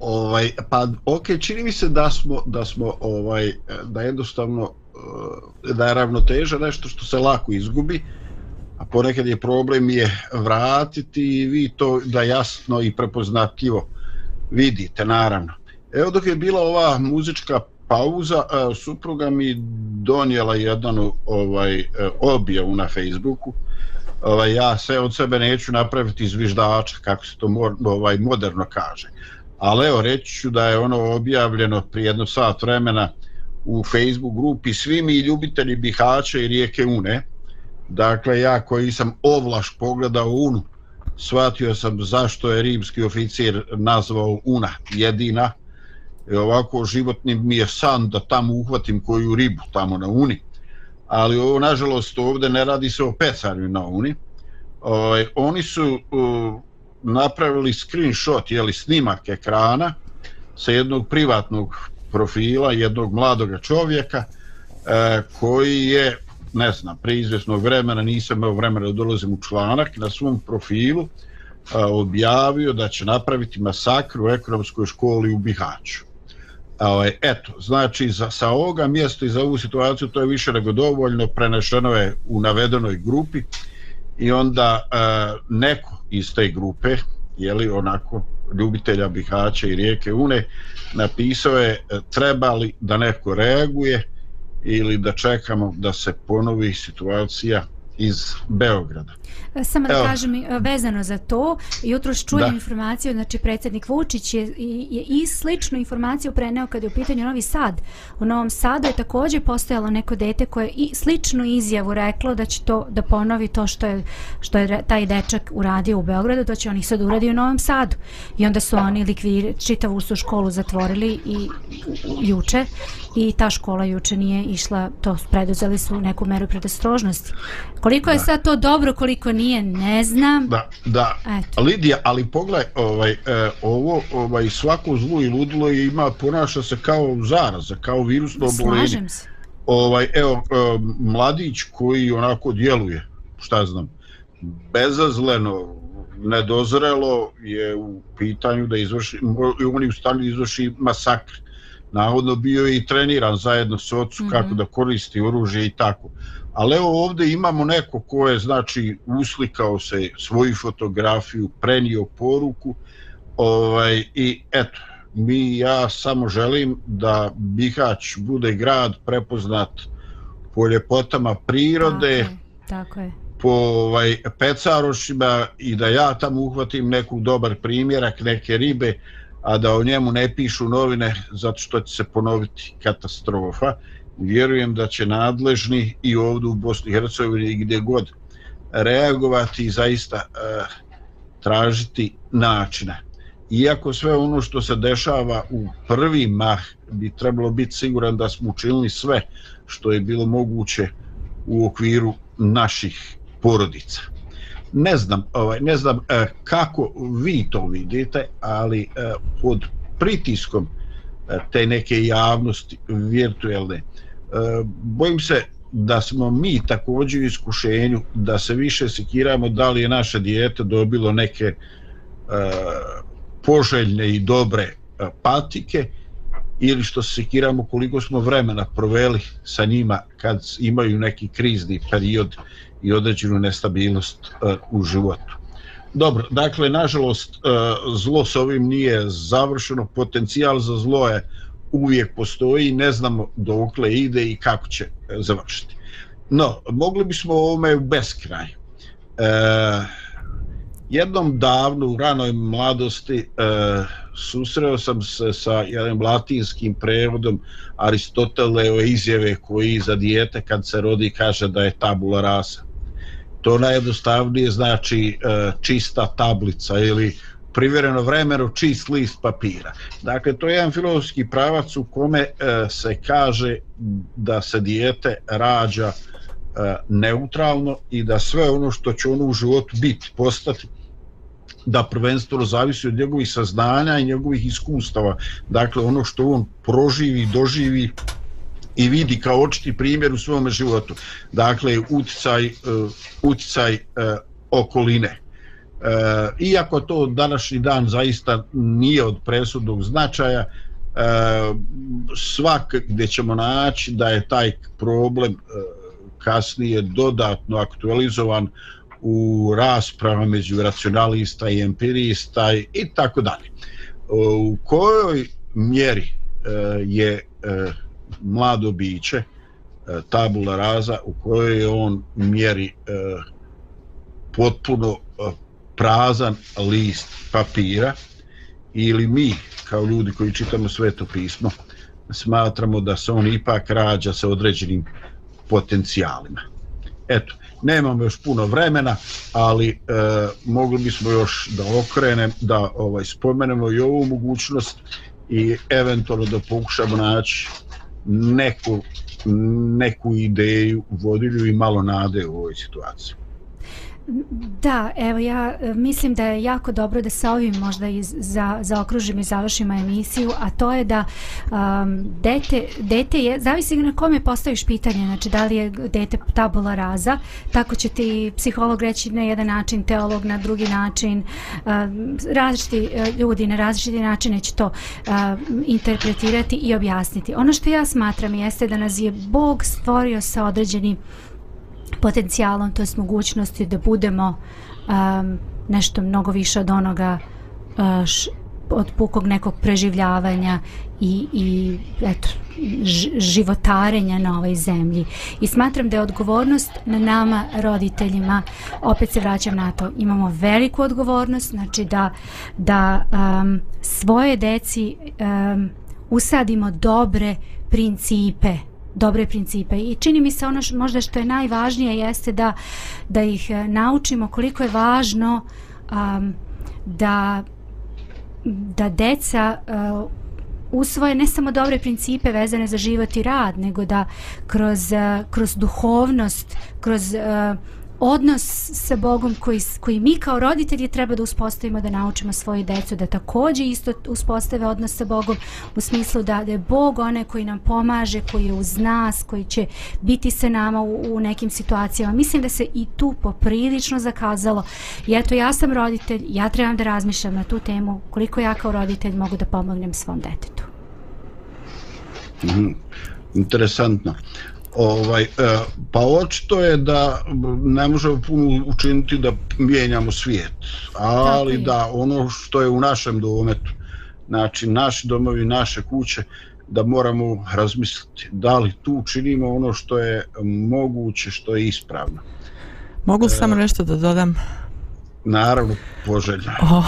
Ovaj, pa, ok, čini mi se da smo, da smo, ovaj, da jednostavno, eh, da je ravnoteža nešto što se lako izgubi, a ponekad je problem je vratiti i vi to da jasno i prepoznatljivo vidite, naravno. Evo dok je bila ova muzička pauza, e, supruga mi donijela jedan ovaj e, objavu na Facebooku. Ovaj ja sve od sebe neću napraviti zviždača, kako se to ovaj moderno kaže. Ali evo reći ću da je ono objavljeno prije jedno sat vremena u Facebook grupi svi mi ljubitelji Bihaća i rijeke Une. Dakle, ja koji sam ovlaš pogledao Unu, shvatio sam zašto je rimski oficir nazvao Una jedina, I ovako životni mi je san da tamo uhvatim koju ribu tamo na Uni. Ali ovo nažalost ovdje ne radi se o pecarju na Uni. O, oni su o, napravili screenshot jeli snimak ekrana sa jednog privatnog profila jednog mladog čovjeka e, koji je ne znam, pre vremena nisam imao vremena da dolazim u članak na svom profilu a, objavio da će napraviti masakru u ekonomskoj školi u Bihaću. A, ovaj, eto, znači za, sa ovoga mjesta i za ovu situaciju to je više nego dovoljno, prenešeno je u navedenoj grupi i onda a, neko iz te grupe, je li onako ljubitelja Bihaća i rijeke Une, napisao je trebali treba li da neko reaguje ili da čekamo da se ponovi situacija iz Beograda. E, samo da Evo. kažem e, vezano za to, jutro čujem da. informaciju, znači predsjednik Vučić je, je i sličnu informaciju preneo kad je u pitanju Novi Sad. U Novom Sadu je također postojalo neko dete koje i sličnu izjavu reklo da će to da ponovi to što je, što je taj dečak uradio u Beogradu, to će oni sad uradi u Novom Sadu. I onda su oni likvir, čitavu su školu zatvorili i juče i ta škola juče nije išla, to preduzeli su neku meru predostrožnosti. Koliko je da. sad to dobro, koliko nije, ne znam. Da, da. Eto. Lidija, ali pogledaj, ovaj, e, ovo, ovaj, svako zlo i ludilo ima, ponaša se kao zaraza, kao virusno obolenje. Slažem se. Ovaj, evo, e, mladić koji onako djeluje, šta znam, bezazleno, nedozrelo je u pitanju da izvrši, on je u stanju da izvrši masakr. Navodno bio i treniran zajedno s ocu mm -hmm. kako da koristi oružje i tako ali evo ovdje imamo neko ko je znači uslikao se svoju fotografiju, prenio poruku ovaj, i eto, mi ja samo želim da Bihać bude grad prepoznat po ljepotama prirode, tako je, tako je. po ovaj, pecarošima i da ja tamo uhvatim neku dobar primjerak, neke ribe, a da o njemu ne pišu novine zato što će se ponoviti katastrofa vjerujem da će nadležni i ovdje u Bosni i Hercegovini gdje god reagovati i zaista e, tražiti načina. Iako sve ono što se dešava u prvi mah bi trebalo biti siguran da smo učinili sve što je bilo moguće u okviru naših porodica. Ne znam, ovaj, ne znam eh, kako vi to vidite, ali eh, pod pritiskom eh, te neke javnosti virtuelne, eh, bojim se da smo mi također u iskušenju da se više sekiramo da li je naše dijete dobilo neke eh, poželjne i dobre eh, patike ili što se sekiramo koliko smo vremena proveli sa njima kad imaju neki krizni period i određenu nestabilnost e, u životu. Dobro, dakle, nažalost, e, zlo s ovim nije završeno, potencijal za zlo je uvijek postoji, ne znamo dokle ide i kako će e, završiti. No, mogli bismo o ovome u beskraj. E, jednom davno u ranoj mladosti e, susreo sam se sa jednim latinskim prevodom Aristoteleo izjave koji za dijete kad se rodi kaže da je tabula rasa. To najjednostavnije znači e, čista tablica ili privjereno vremenu čist list papira. Dakle, to je jedan filozofski pravac u kome e, se kaže da se dijete rađa e, neutralno i da sve ono što će ono u životu biti, postati, da prvenstveno zavisi od njegovih saznanja i njegovih iskustava. Dakle, ono što on proživi, doživi i vidi kao očiti primjer u svom životu. Dakle, uticaj, uh, uticaj uh, okoline. E, iako to današnji dan zaista nije od presudnog značaja, e, svak gdje ćemo naći da je taj problem e, kasnije dodatno aktualizovan u rasprava među racionalista i empirista i tako dalje. U kojoj mjeri e, je e, mlado biće e, tabula raza, u kojoj je on mjeri potpuno prazan list papira ili mi kao ljudi koji čitamo sveto pismo smatramo da se on ipak rađa sa određenim potencijalima. Eto, nemamo još puno vremena, ali e, mogli bismo još da okrenem, da ovaj spomenemo i ovu mogućnost i eventualno da pokušamo naći neku, neku ideju, vodilju i malo nade u ovoj situaciji. Da, evo ja e, mislim da je jako dobro da sa ovim možda i za, zaokružimo i završimo emisiju, a to je da um, dete, dete je, zavisi na kome postaviš pitanje, znači da li je dete tabula raza, tako će ti psiholog reći na jedan način, teolog na drugi način, um, različiti e, ljudi na različiti načine će to um, interpretirati i objasniti. Ono što ja smatram jeste da nas je Bog stvorio sa određenim potencijalom, to je mogućnosti da budemo um, nešto mnogo više od onoga uh, š, od pukog nekog preživljavanja i, i eto, životarenja na ovoj zemlji. I smatram da je odgovornost na nama, roditeljima, opet se vraćam na to, imamo veliku odgovornost, znači da, da um, svoje deci um, usadimo dobre principe dobre principe. I čini mi se ono š, možda što je najvažnije jeste da da ih e, naučimo koliko je važno um, da da deca uh, usvoje ne samo dobre principe vezane za život i rad nego da kroz uh, kroz duhovnost kroz uh, odnos sa Bogom koji, koji mi kao roditelji treba da uspostavimo da naučimo svoju decu da takođe isto uspostave odnos sa Bogom u smislu da, da je Bog onaj koji nam pomaže, koji je uz nas, koji će biti sa nama u, u nekim situacijama. Mislim da se i tu poprilično zakazalo. I eto, ja sam roditelj, ja trebam da razmišljam na tu temu koliko ja kao roditelj mogu da pomognem svom detetu. Mm, interesantno. Ovaj, e, pa očito je da ne možemo puno učiniti da mijenjamo svijet, ali da ono što je u našem dometu, znači naši domovi, naše kuće, da moramo razmisliti da li tu činimo ono što je moguće, što je ispravno. Mogu e, samo nešto da dodam? Naravno, poželjno. O,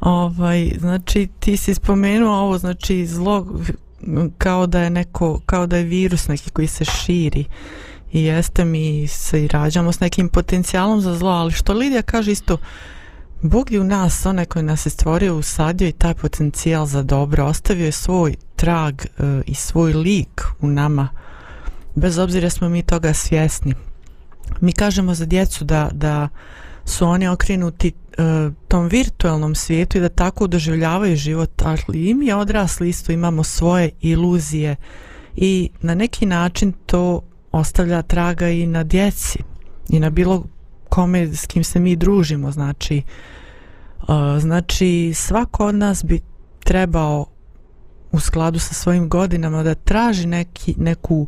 ovaj, znači, ti si spomenuo ovo, znači, zlo kao da je neko, kao da je virus neki koji se širi i jeste mi se i rađamo s nekim potencijalom za zlo, ali što Lidija kaže isto, Bog je u nas, onaj koji nas je stvorio, usadio i taj potencijal za dobro, ostavio je svoj trag e, i svoj lik u nama, bez obzira smo mi toga svjesni. Mi kažemo za djecu da, da su oni okrenuti e, tom virtualnom svijetu i da tako doživljavaju život, ali i mi odrasli isto imamo svoje iluzije i na neki način to ostavlja traga i na djeci i na bilo kome s kim se mi družimo, znači e, znači svako od nas bi trebao u skladu sa svojim godinama da traži neki, neku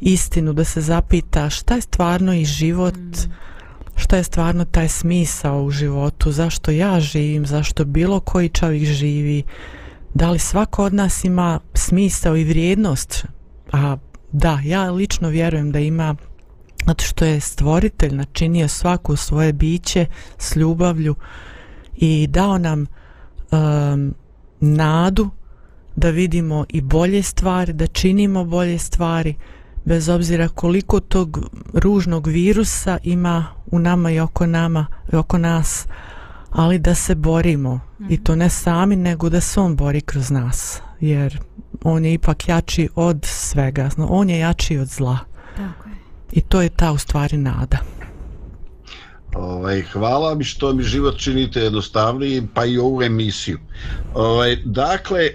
istinu, da se zapita šta je stvarno i život mm šta je stvarno taj smisao u životu, zašto ja živim, zašto bilo koji čovjek živi, da li svako od nas ima smisao i vrijednost, a da, ja lično vjerujem da ima zato što je stvoritelj načinio svako svoje biće s ljubavlju i dao nam um, nadu da vidimo i bolje stvari, da činimo bolje stvari, bez obzira koliko tog ružnog virusa ima u nama i oko nama i oko nas ali da se borimo mm -hmm. i to ne sami nego da se on bori kroz nas jer on je ipak jači od svega on je jači od zla Tako je. i to je ta u stvari nada Ovaj, hvala mi što mi život činite jednostavniji, pa i ovu emisiju. Ovaj, dakle, e,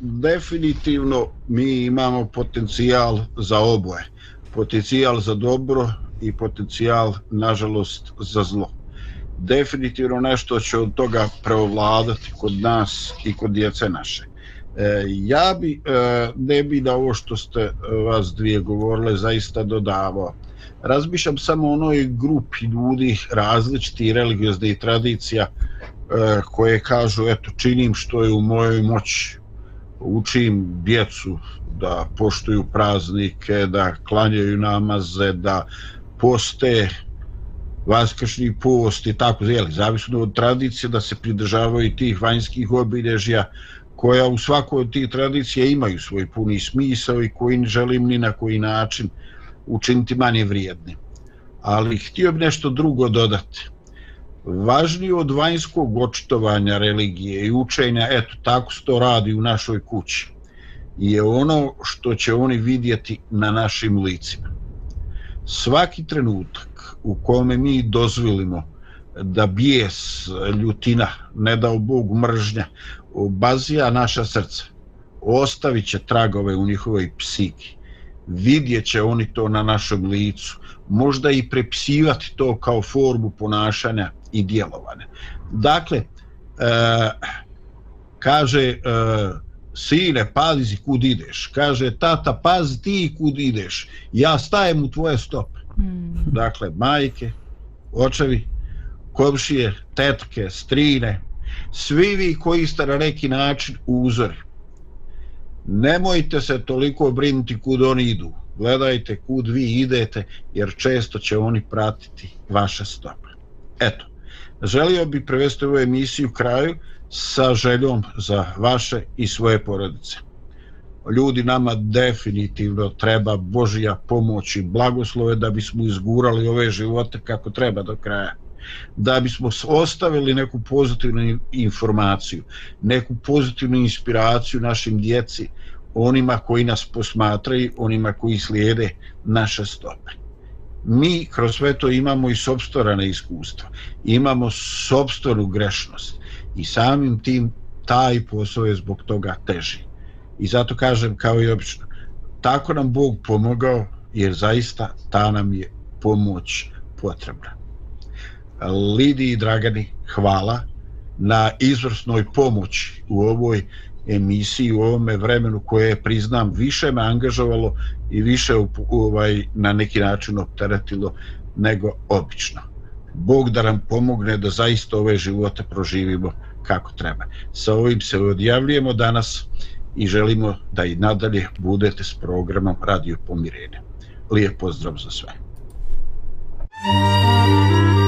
definitivno mi imamo potencijal za oboje. Potencijal za dobro i potencijal, nažalost, za zlo. Definitivno nešto će od toga preovladati kod nas i kod djece naše. E, ja bi, e, ne bi da ovo što ste e, vas dvije govorile zaista dodavao. Razmišljam samo o onoj grupi ljudi različiti religiozne i tradicija e, koje kažu eto činim što je u mojoj moći učim djecu da poštuju praznike, da klanjaju namaze, da poste vaskršnji post i tako zeli, zavisno od tradicije da se pridržavaju tih vanjskih obilježja koja u svakoj od tih tradicija imaju svoj puni smisao i koji ne želim ni na koji način učiniti manje vrijedni. Ali htio bi nešto drugo dodati. Važnije od vanjskog očitovanja religije i učenja, eto, tako se to radi u našoj kući, je ono što će oni vidjeti na našim licima svaki trenutak u kome mi dozvolimo da bijes, ljutina, ne dao Bog mržnja, bazija naša srca, ostavit će tragove u njihovoj psiki, vidjet će oni to na našem licu, možda i prepsivati to kao formu ponašanja i djelovanja. Dakle, e, kaže, e, sine, pazi kud ideš. Kaže, tata, pazi ti kud ideš. Ja stajem u tvoje stope. Mm. Dakle, majke, očevi, komšije, tetke, strine, svi vi koji ste na neki način uzori. Nemojte se toliko brinuti kud oni idu. Gledajte kud vi idete, jer često će oni pratiti vaše stope. Eto, želio bih prevesti ovu emisiju kraju sa željom za vaše i svoje porodice. Ljudi nama definitivno treba Božija pomoć i blagoslove da bismo izgurali ove živote kako treba do kraja da bismo ostavili neku pozitivnu informaciju, neku pozitivnu inspiraciju našim djeci, onima koji nas posmatraju, onima koji slijede naše stope. Mi kroz sve to imamo i sobstorane iskustva, imamo sobstvenu grešnost i samim tim taj posao je zbog toga teži. I zato kažem kao i obično, tako nam Bog pomogao jer zaista ta nam je pomoć potrebna. Lidi i Dragani, hvala na izvrsnoj pomoći u ovoj emisiji, u ovome vremenu koje je, priznam, više me angažovalo i više ovaj, na neki način opteretilo nego obično. Bog da nam pomogne da zaista ove živote proživimo kako treba. Sa ovim se odjavljujemo danas i želimo da i nadalje budete s programom Radio Pomirenja. Lijep pozdrav za sve. Thank you.